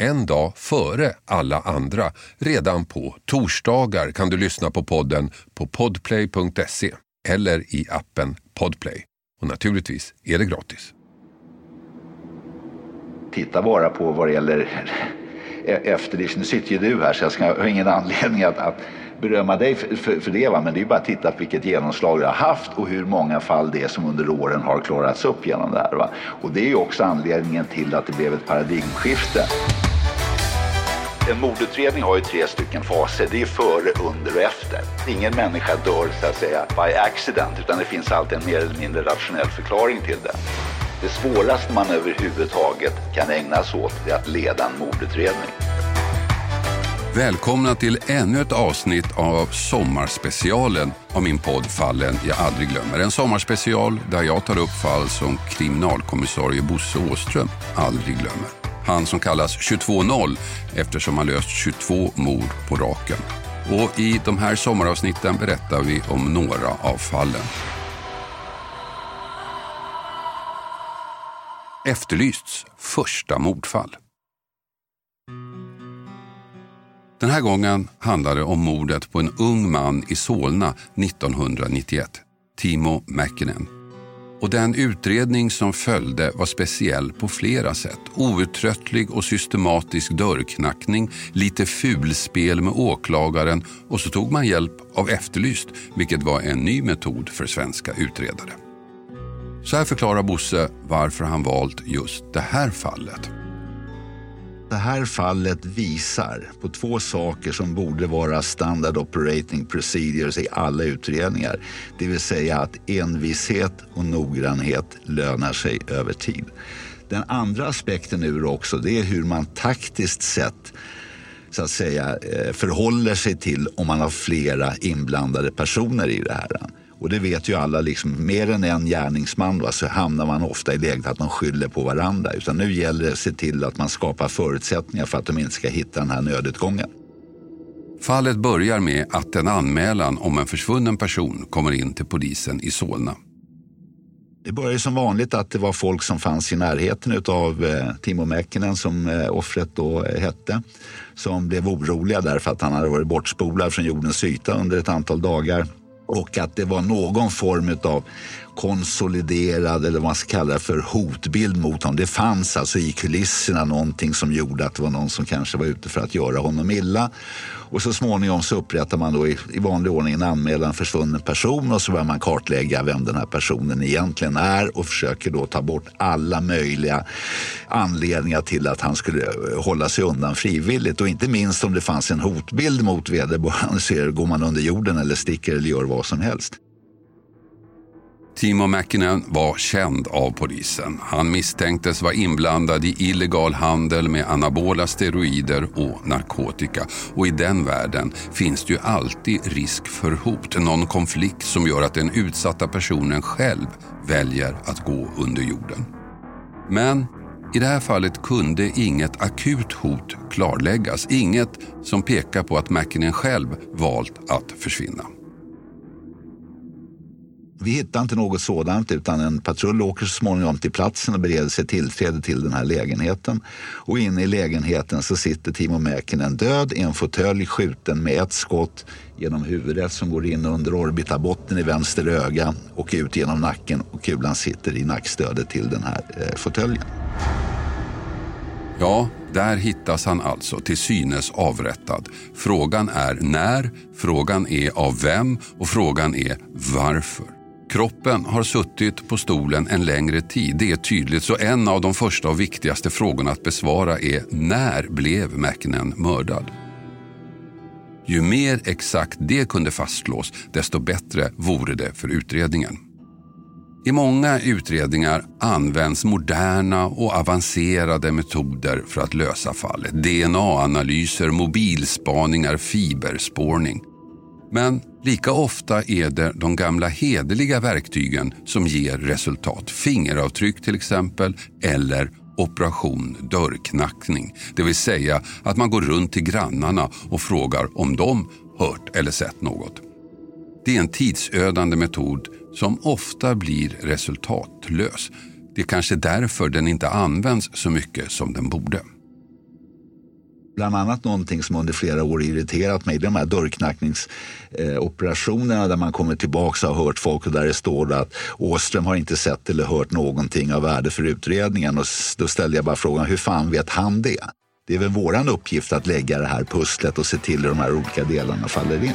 en dag före alla andra. Redan på torsdagar kan du lyssna på podden på podplay.se eller i appen Podplay. Och naturligtvis är det gratis. titta bara på vad det gäller e- efterlyst. Nu sitter ju du här så jag ska, har ingen anledning att, att berömma dig för, för, för det. Va? Men det är ju bara att titta på vilket genomslag det har haft och hur många fall det är som under åren har klarats upp genom det här. Va? Och det är ju också anledningen till att det blev ett paradigmskifte. En mordutredning har ju tre stycken faser. Det är före, under och efter. Ingen människa dör så att säga by accident utan det finns alltid en mer eller mindre rationell förklaring till det. Det svåraste man överhuvudtaget kan ägna sig åt är att leda en mordutredning. Välkomna till ännu ett avsnitt av Sommarspecialen av min podd Fallen jag aldrig glömmer. En sommarspecial där jag tar upp fall som kriminalkommissarie Bosse Åström aldrig glömmer. Han som kallas 22-0 eftersom han löst 22 mord på raken. Och i de här sommaravsnitten berättar vi om några av fallen. Efterlysts första mordfall. Den här gången handlar det om mordet på en ung man i Solna 1991, Timo Mäkinen. Och den utredning som följde var speciell på flera sätt. Outtröttlig och systematisk dörrknackning, lite fulspel med åklagaren och så tog man hjälp av Efterlyst, vilket var en ny metod för svenska utredare. Så här förklarar Bosse varför han valt just det här fallet. Det här fallet visar på två saker som borde vara standard operating procedures i alla utredningar. Det vill säga att envishet och noggrannhet lönar sig över tid. Den andra aspekten ur också, det är hur man taktiskt sett så att säga eh, förhåller sig till om man har flera inblandade personer i det här. Och det vet ju alla, liksom, mer än en gärningsman va, så hamnar man ofta i läget att de skyller på varandra. Utan nu gäller det att se till att man skapar förutsättningar för att de inte ska hitta den här nödutgången. Fallet börjar med att en anmälan om en försvunnen person kommer in till polisen i Solna. Det började som vanligt att det var folk som fanns i närheten av eh, Timo Mäkinen som eh, offret då eh, hette. Som blev oroliga därför att han hade varit bortspolad från jordens yta under ett antal dagar. Och att det var någon form av konsoliderad eller vad man ska kalla det för hotbild mot honom. Det fanns alltså i kulisserna någonting som gjorde att det var någon som kanske var ute för att göra honom illa. Och så småningom så upprättar man då i, i vanlig ordning en anmälan försvunnen person och så börjar man kartlägga vem den här personen egentligen är och försöker då ta bort alla möjliga anledningar till att han skulle eh, hålla sig undan frivilligt. Och inte minst om det fanns en hotbild mot vederbörande så går man under jorden eller sticker eller gör vad som helst. Timo Mäkinen var känd av polisen. Han misstänktes vara inblandad i illegal handel med anabola steroider och narkotika. Och i den världen finns det ju alltid risk för hot. Någon konflikt som gör att den utsatta personen själv väljer att gå under jorden. Men i det här fallet kunde inget akut hot klarläggas. Inget som pekar på att Mäkinen själv valt att försvinna. Vi hittar inte något sådant utan en patrull åker så småningom till platsen och bereder sig tillträde till den här lägenheten. Och inne i lägenheten så sitter Timo Mäkinen död i en fåtölj skjuten med ett skott genom huvudet som går in under orbitabotten i vänster öga och ut genom nacken och kulan sitter i nackstödet till den här eh, fåtöljen. Ja, där hittas han alltså till synes avrättad. Frågan är när, frågan är av vem och frågan är varför. Kroppen har suttit på stolen en längre tid, det är tydligt. Så en av de första och viktigaste frågorna att besvara är när blev Mäkinen mördad? Ju mer exakt det kunde fastslås, desto bättre vore det för utredningen. I många utredningar används moderna och avancerade metoder för att lösa fallet. DNA-analyser, mobilspaningar, fiberspårning. Men lika ofta är det de gamla hederliga verktygen som ger resultat. Fingeravtryck till exempel, eller operation dörrknackning. Det vill säga att man går runt till grannarna och frågar om de hört eller sett något. Det är en tidsödande metod som ofta blir resultatlös. Det är kanske därför den inte används så mycket som den borde. Bland annat någonting som under flera år irriterat mig, de här dörrknackningsoperationerna där man kommer tillbaka och har hört folk och där det står att Åström har inte sett eller hört någonting av värde för utredningen. Och då ställde jag bara frågan, hur fan vet han det? Det är väl våran uppgift att lägga det här pusslet och se till hur de här olika delarna faller in.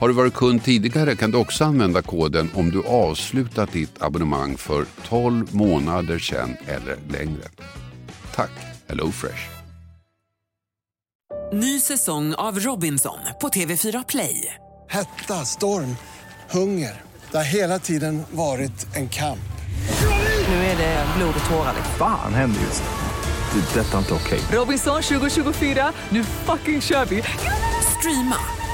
Har du varit kund tidigare kan du också använda koden om du avslutat ditt abonnemang för 12 månader sedan eller längre. Tack HelloFresh. Ny säsong av Robinson på TV4 Play. Hetta, storm, hunger. Det har hela tiden varit en kamp. Nu är det blod och tårar. Fan händer just nu. Det. är Detta är inte okej. Robinson 2024, nu fucking kör vi! Streama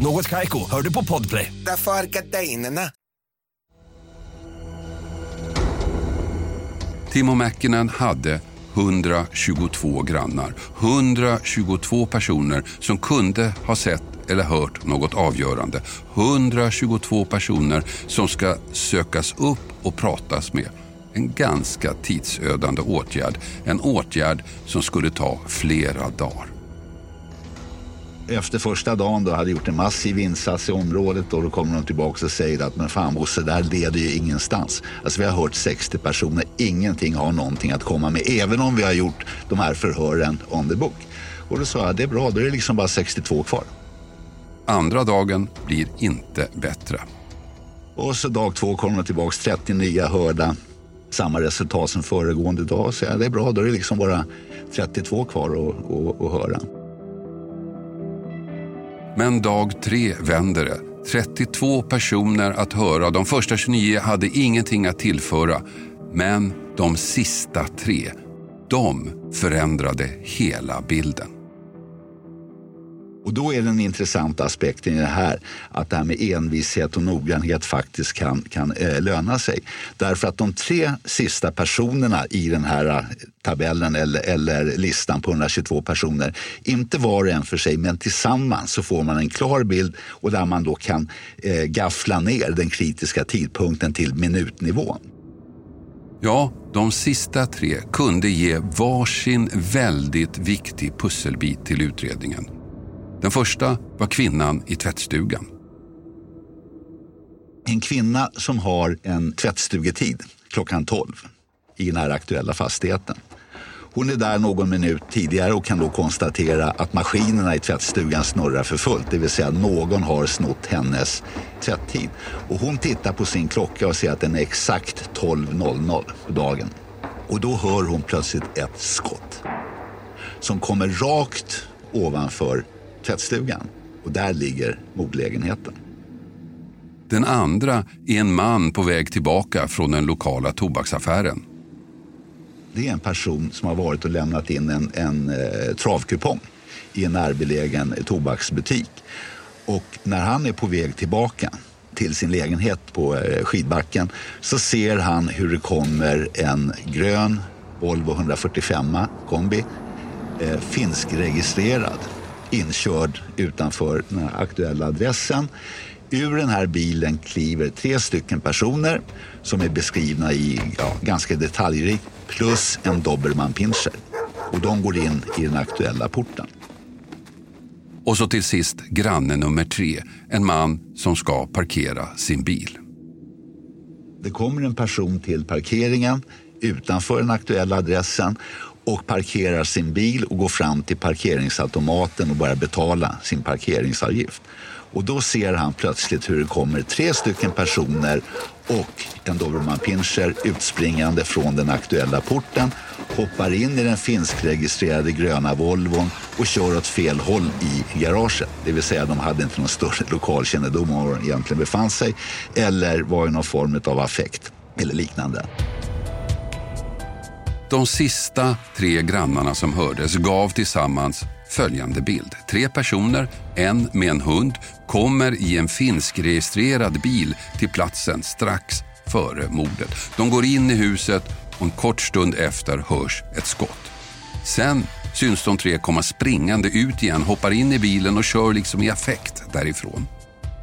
Något Kaiko, hör du på Podplay. Därför är gardinerna. Timo Mäkinen hade 122 grannar. 122 personer som kunde ha sett eller hört något avgörande. 122 personer som ska sökas upp och pratas med. En ganska tidsödande åtgärd. En åtgärd som skulle ta flera dagar. Efter första dagen då hade gjort en massiv insats i området och då kommer de tillbaka och säger att men fan Bosse, det här leder ju ingenstans. Alltså vi har hört 60 personer, ingenting har någonting att komma med. Även om vi har gjort de här förhören on the book. Och då sa jag, det är bra, då är det liksom bara 62 kvar. Andra dagen blir inte bättre. Och så dag två kommer de tillbaka, 30 nya hörda. Samma resultat som föregående dag. Så jag, det är bra, då är det liksom bara 32 kvar att höra. Men dag tre vänder det. 32 personer att höra. De första 29 hade ingenting att tillföra. Men de sista tre, de förändrade hela bilden. Och då är den intressanta aspekten i det här att det här med envishet och noggrannhet faktiskt kan, kan eh, löna sig. Därför att de tre sista personerna i den här eh, tabellen eller, eller listan på 122 personer, inte var och en för sig men tillsammans så får man en klar bild och där man då kan eh, gaffla ner den kritiska tidpunkten till minutnivån. Ja, de sista tre kunde ge varsin väldigt viktig pusselbit till utredningen. Den första var kvinnan i tvättstugan. En kvinna som har en tvättstugetid klockan 12 i den här aktuella fastigheten. Hon är där någon minut tidigare och kan då konstatera att maskinerna i tvättstugan snurrar för fullt. Det vill säga någon har snott hennes tvätttid. Och hon tittar på sin klocka och ser att den är exakt 12.00 på dagen. Och då hör hon plötsligt ett skott som kommer rakt ovanför tvättstugan. Och där ligger mordlägenheten. Den andra är en man på väg tillbaka från den lokala tobaksaffären. Det är en person som har varit och lämnat in en, en eh, travkupong i en närbelägen tobaksbutik. Och när han är på väg tillbaka till sin lägenhet på eh, skidbacken så ser han hur det kommer en grön Volvo 145 kombi, eh, finskregistrerad inkörd utanför den aktuella adressen. Ur den här bilen kliver tre stycken personer som är beskrivna i ja, ganska detaljrikt plus en dobermannpinscher. Och de går in i den aktuella porten. Och så till sist granne nummer tre, en man som ska parkera sin bil. Det kommer en person till parkeringen utanför den aktuella adressen och parkerar sin bil och går fram till parkeringsautomaten och börjar betala sin parkeringsavgift. Och då ser han plötsligt hur det kommer tre stycken personer och en dobermannpinscher utspringande från den aktuella porten, hoppar in i den finskregistrerade gröna Volvon och kör åt fel håll i garaget. Det vill säga de hade inte någon större lokalkännedom om var de egentligen befann sig eller var i någon form av affekt eller liknande. De sista tre grannarna som hördes gav tillsammans följande bild. Tre personer, en med en hund, kommer i en finskregistrerad bil till platsen strax före mordet. De går in i huset och en kort stund efter hörs ett skott. Sen syns de tre komma springande ut igen, hoppar in i bilen och kör liksom i affekt därifrån.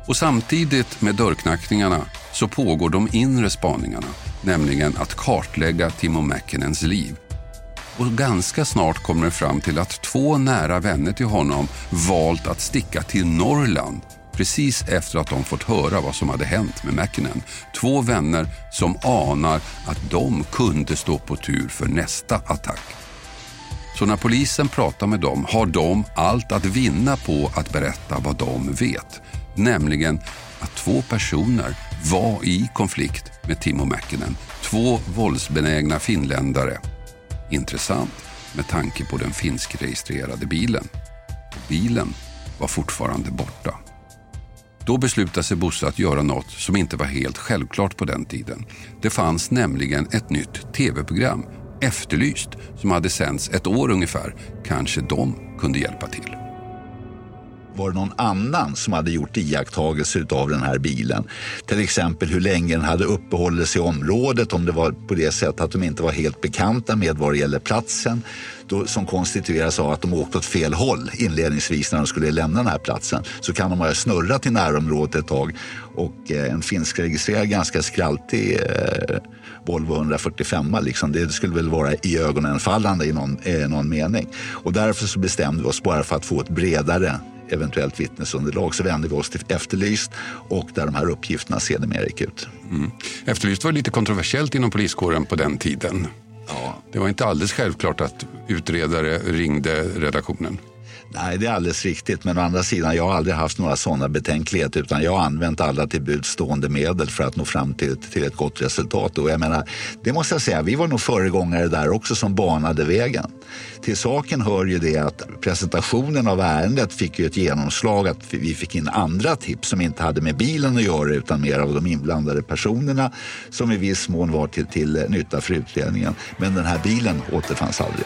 Och samtidigt med dörrknackningarna så pågår de inre spaningarna, nämligen att kartlägga Timo Mäkinens liv. Och ganska snart kommer det fram till att två nära vänner till honom valt att sticka till Norrland precis efter att de fått höra vad som hade hänt med Mäkinen. Två vänner som anar att de kunde stå på tur för nästa attack. Så när polisen pratar med dem har de allt att vinna på att berätta vad de vet. Nämligen att två personer var i konflikt med Timo Mäkinen. Två våldsbenägna finländare. Intressant med tanke på den finskregistrerade bilen. Bilen var fortfarande borta. Då beslutade sig Bosse att göra något som inte var helt självklart på den tiden. Det fanns nämligen ett nytt tv-program, Efterlyst, som hade sänts ett år ungefär. Kanske de kunde hjälpa till var det någon annan som hade gjort iakttagelser av den här bilen. Till exempel hur länge den hade uppehållit sig i området, om det var på det sättet att de inte var helt bekanta med vad det gäller platsen då, som konstitueras av att de åkte åt fel håll inledningsvis när de skulle lämna den här platsen. Så kan de ha snurrat i närområdet ett tag och eh, en finskregistrerad ganska skraltig eh, Volvo 145 liksom, det skulle väl vara i ögonenfallande i någon, eh, någon mening. Och därför så bestämde vi oss bara för att få ett bredare eventuellt vittnesunderlag så vände vi oss till Efterlyst och där de här uppgifterna sedermera gick ut. Mm. Efterlyst var lite kontroversiellt inom poliskåren på den tiden. Ja. Det var inte alldeles självklart att utredare ringde redaktionen. Nej, det är alldeles riktigt. Men å andra sidan, jag har aldrig haft några sådana betänkligheter utan jag har använt alla till budstående medel för att nå fram till, till ett gott resultat. Och jag menar, det måste jag säga, vi var nog föregångare där också som banade vägen. Till saken hör ju det att presentationen av ärendet fick ju ett genomslag att vi fick in andra tips som inte hade med bilen att göra utan mer av de inblandade personerna som i viss mån var till, till nytta för utredningen. Men den här bilen återfanns aldrig.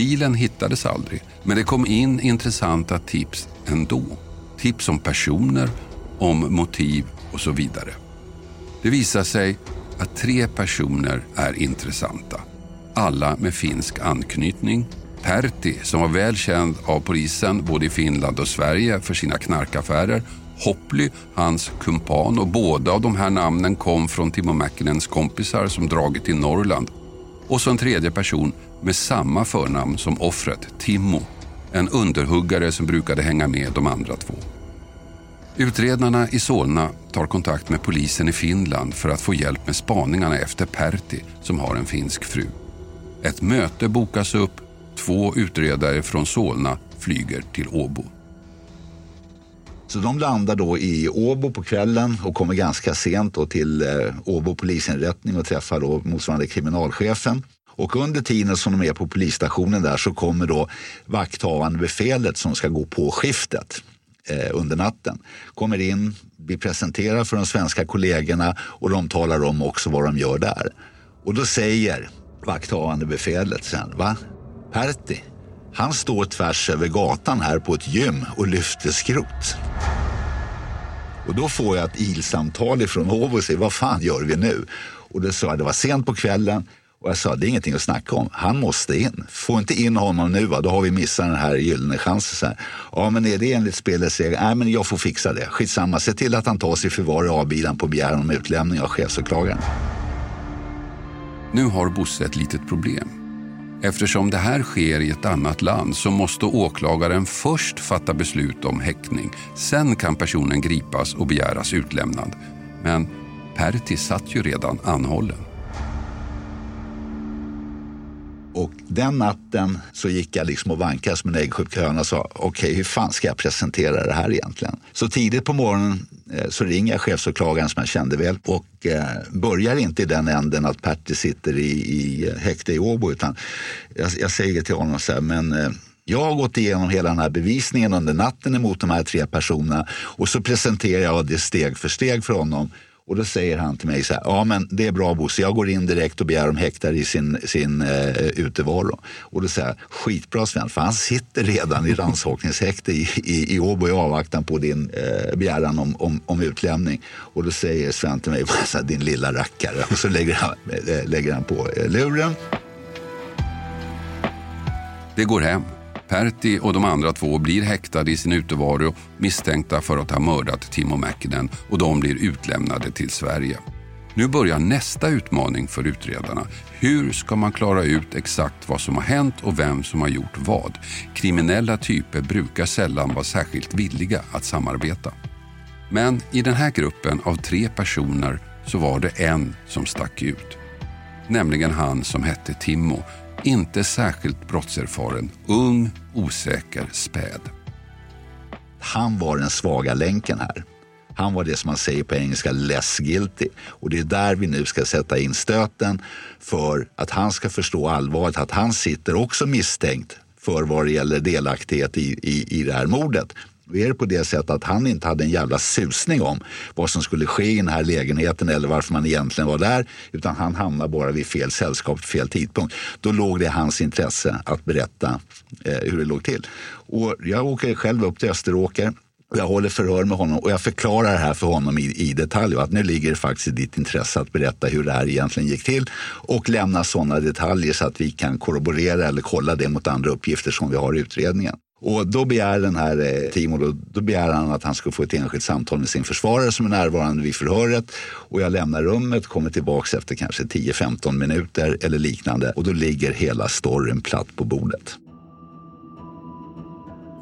bilen hittades aldrig. Men det kom in intressanta tips ändå. Tips om personer, om motiv och så vidare. Det visar sig att tre personer är intressanta. Alla med finsk anknytning. Pertti, som var väl känd av polisen både i Finland och Sverige för sina knarkaffärer. Hopply, hans kumpan och båda av de här namnen kom från Timo Mäkinens kompisar som dragit till Norrland. Och så en tredje person med samma förnamn som offret, Timmo en underhuggare som brukade hänga med de andra två. Utredarna i Solna tar kontakt med polisen i Finland för att få hjälp med spaningarna efter Pertti som har en finsk fru. Ett möte bokas upp. Två utredare från Solna flyger till Åbo. Så de landar då i Åbo på kvällen och kommer ganska sent då till eh, Åbo polisinrättning och träffar då motsvarande kriminalchefen. Och under tiden som de är på polisstationen där så kommer då vakthavande befälet som ska gå på skiftet eh, under natten. Kommer in, blir presenterad för de svenska kollegorna och de talar om också vad de gör där. Och då säger vakthavande befälet sen, va? Pertti, han står tvärs över gatan här på ett gym och lyfter skrot. Och då får jag ett ilsamtal ifrån Åbo och säger, vad fan gör vi nu? Och då sa jag, det var sent på kvällen, och jag sa, det är ingenting att snacka om. Han måste in. Få inte in honom nu, va? då har vi missat den här gyllene chansen. Ja, men är det enligt spelets regler? Nej, men jag får fixa det. Skitsamma, se till att han tas i förvar i avbilan på begäran om utlämning av chefsåklagaren. Nu har Bosse ett litet problem. Eftersom det här sker i ett annat land så måste åklagaren först fatta beslut om häktning. Sen kan personen gripas och begäras utlämnad. Men Pertti satt ju redan anhållen. Och den natten så gick jag liksom och vankade som en äggsjuk höna och sa okej, okay, hur fan ska jag presentera det här egentligen? Så tidigt på morgonen eh, så ringer jag chefsåklagaren som jag kände väl och eh, börjar inte i den änden att Pertti sitter i, i eh, häkte i Åbo utan jag, jag säger till honom så här, men eh, jag har gått igenom hela den här bevisningen under natten emot de här tre personerna och så presenterar jag det steg för steg för honom och då säger han till mig så här, ja men det är bra Bosse, jag går in direkt och begär dem häktade i sin, sin eh, utevaro. Och då säger jag, skitbra Sven, för han sitter redan i rannsakningshäkte i, i, i Åbo i avvaktan på din eh, begäran om, om, om utlämning. Och då säger Sven till mig, alltså, din lilla rackare. Och så lägger han, äh, lägger han på eh, luren. Det går hem. Pertti och de andra två blir häktade i sin utevaro misstänkta för att ha mördat Timo Mäkinen och de blir utlämnade till Sverige. Nu börjar nästa utmaning för utredarna. Hur ska man klara ut exakt vad som har hänt och vem som har gjort vad? Kriminella typer brukar sällan vara särskilt villiga att samarbeta. Men i den här gruppen av tre personer så var det en som stack ut. Nämligen han som hette Timmo inte särskilt brottserfaren, ung, osäker, späd. Han var den svaga länken här. Han var det som man säger på engelska less guilty. Och det är där vi nu ska sätta in stöten för att han ska förstå allvaret, att han sitter också misstänkt för vad det gäller delaktighet i, i, i det här mordet. Då är det på det sättet att han inte hade en jävla susning om vad som skulle ske i den här lägenheten eller varför man egentligen var där. Utan han hamnade bara vid fel sällskap, fel tidpunkt. Då låg det i hans intresse att berätta eh, hur det låg till. Och jag åker själv upp till Österåker. Jag håller förhör med honom och jag förklarar det här för honom i, i detalj. Att nu ligger det faktiskt i ditt intresse att berätta hur det här egentligen gick till och lämna sådana detaljer så att vi kan korroborera eller kolla det mot andra uppgifter som vi har i utredningen. Och då begär den här eh, Timo då, då begär han att han ska få ett enskilt samtal med sin försvarare som är närvarande vid förhöret. Och jag lämnar rummet, kommer tillbaks efter kanske 10-15 minuter eller liknande och då ligger hela storyn platt på bordet.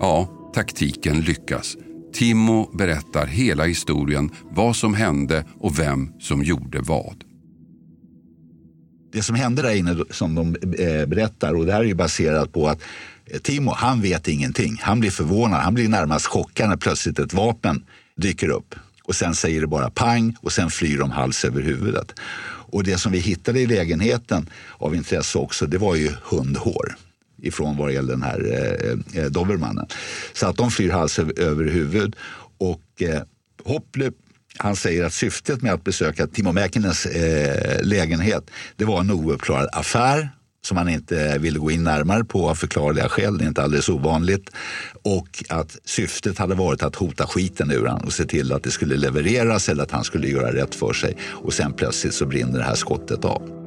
Ja, taktiken lyckas. Timo berättar hela historien, vad som hände och vem som gjorde vad. Det som hände där inne som de eh, berättar och det här är ju baserat på att Timo, han vet ingenting. Han blir förvånad, han blir närmast chockad när plötsligt ett vapen dyker upp. Och sen säger det bara pang och sen flyr de hals över huvudet. Och det som vi hittade i lägenheten av intresse också, det var ju hundhår ifrån vad det gäller den här eh, eh dobermannen. Så att de flyr hals över huvud. Och eh, Hopply han säger att syftet med att besöka Timo Mäkinens eh, lägenhet det var en ouppklarad affär som han inte ville gå in närmare på av förklarliga skäl. Det är inte alldeles ovanligt. Och att syftet hade varit att hota skiten ur honom och se till att det skulle levereras eller att han skulle göra rätt för sig. Och sen plötsligt så brinner det här skottet av.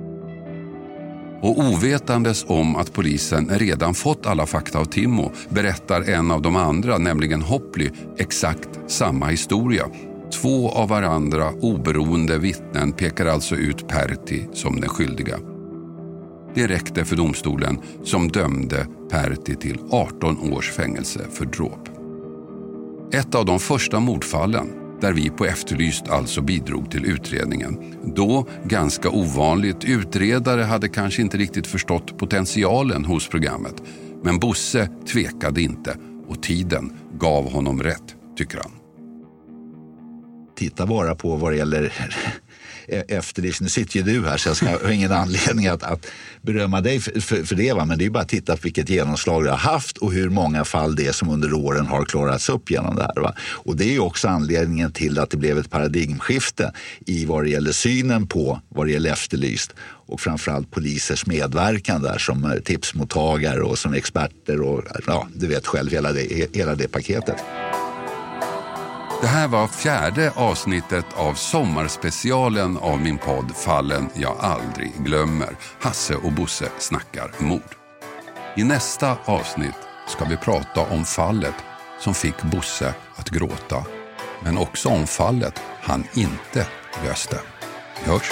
Och ovetandes om att polisen redan fått alla fakta av Timo berättar en av de andra, nämligen Hopply, exakt samma historia. Två av varandra oberoende vittnen pekar alltså ut Pertti som den skyldiga. Det räckte för domstolen som dömde Pertti till 18 års fängelse för dråp. Ett av de första mordfallen där vi på Efterlyst alltså bidrog till utredningen. Då ganska ovanligt. Utredare hade kanske inte riktigt förstått potentialen hos programmet. Men Bosse tvekade inte och tiden gav honom rätt, tycker han. Titta bara på vad det gäller E- efter efterlyst. Nu sitter ju du här så jag ska, har ingen anledning att, att berömma dig för, för, för det. Va? Men det är bara att titta på vilket genomslag det har haft och hur många fall det är som under åren har klarats upp genom det här. Va? Och det är ju också anledningen till att det blev ett paradigmskifte i vad det gäller synen på vad det gäller Efterlyst och framförallt polisers medverkan där som eh, tipsmottagare och som experter och ja, du vet själv hela det, hela det paketet. Det här var fjärde avsnittet av sommarspecialen av min podd Fallen jag aldrig glömmer. Hasse och Bosse snackar mord. I nästa avsnitt ska vi prata om fallet som fick Bosse att gråta. Men också om fallet han inte löste. Vi hörs!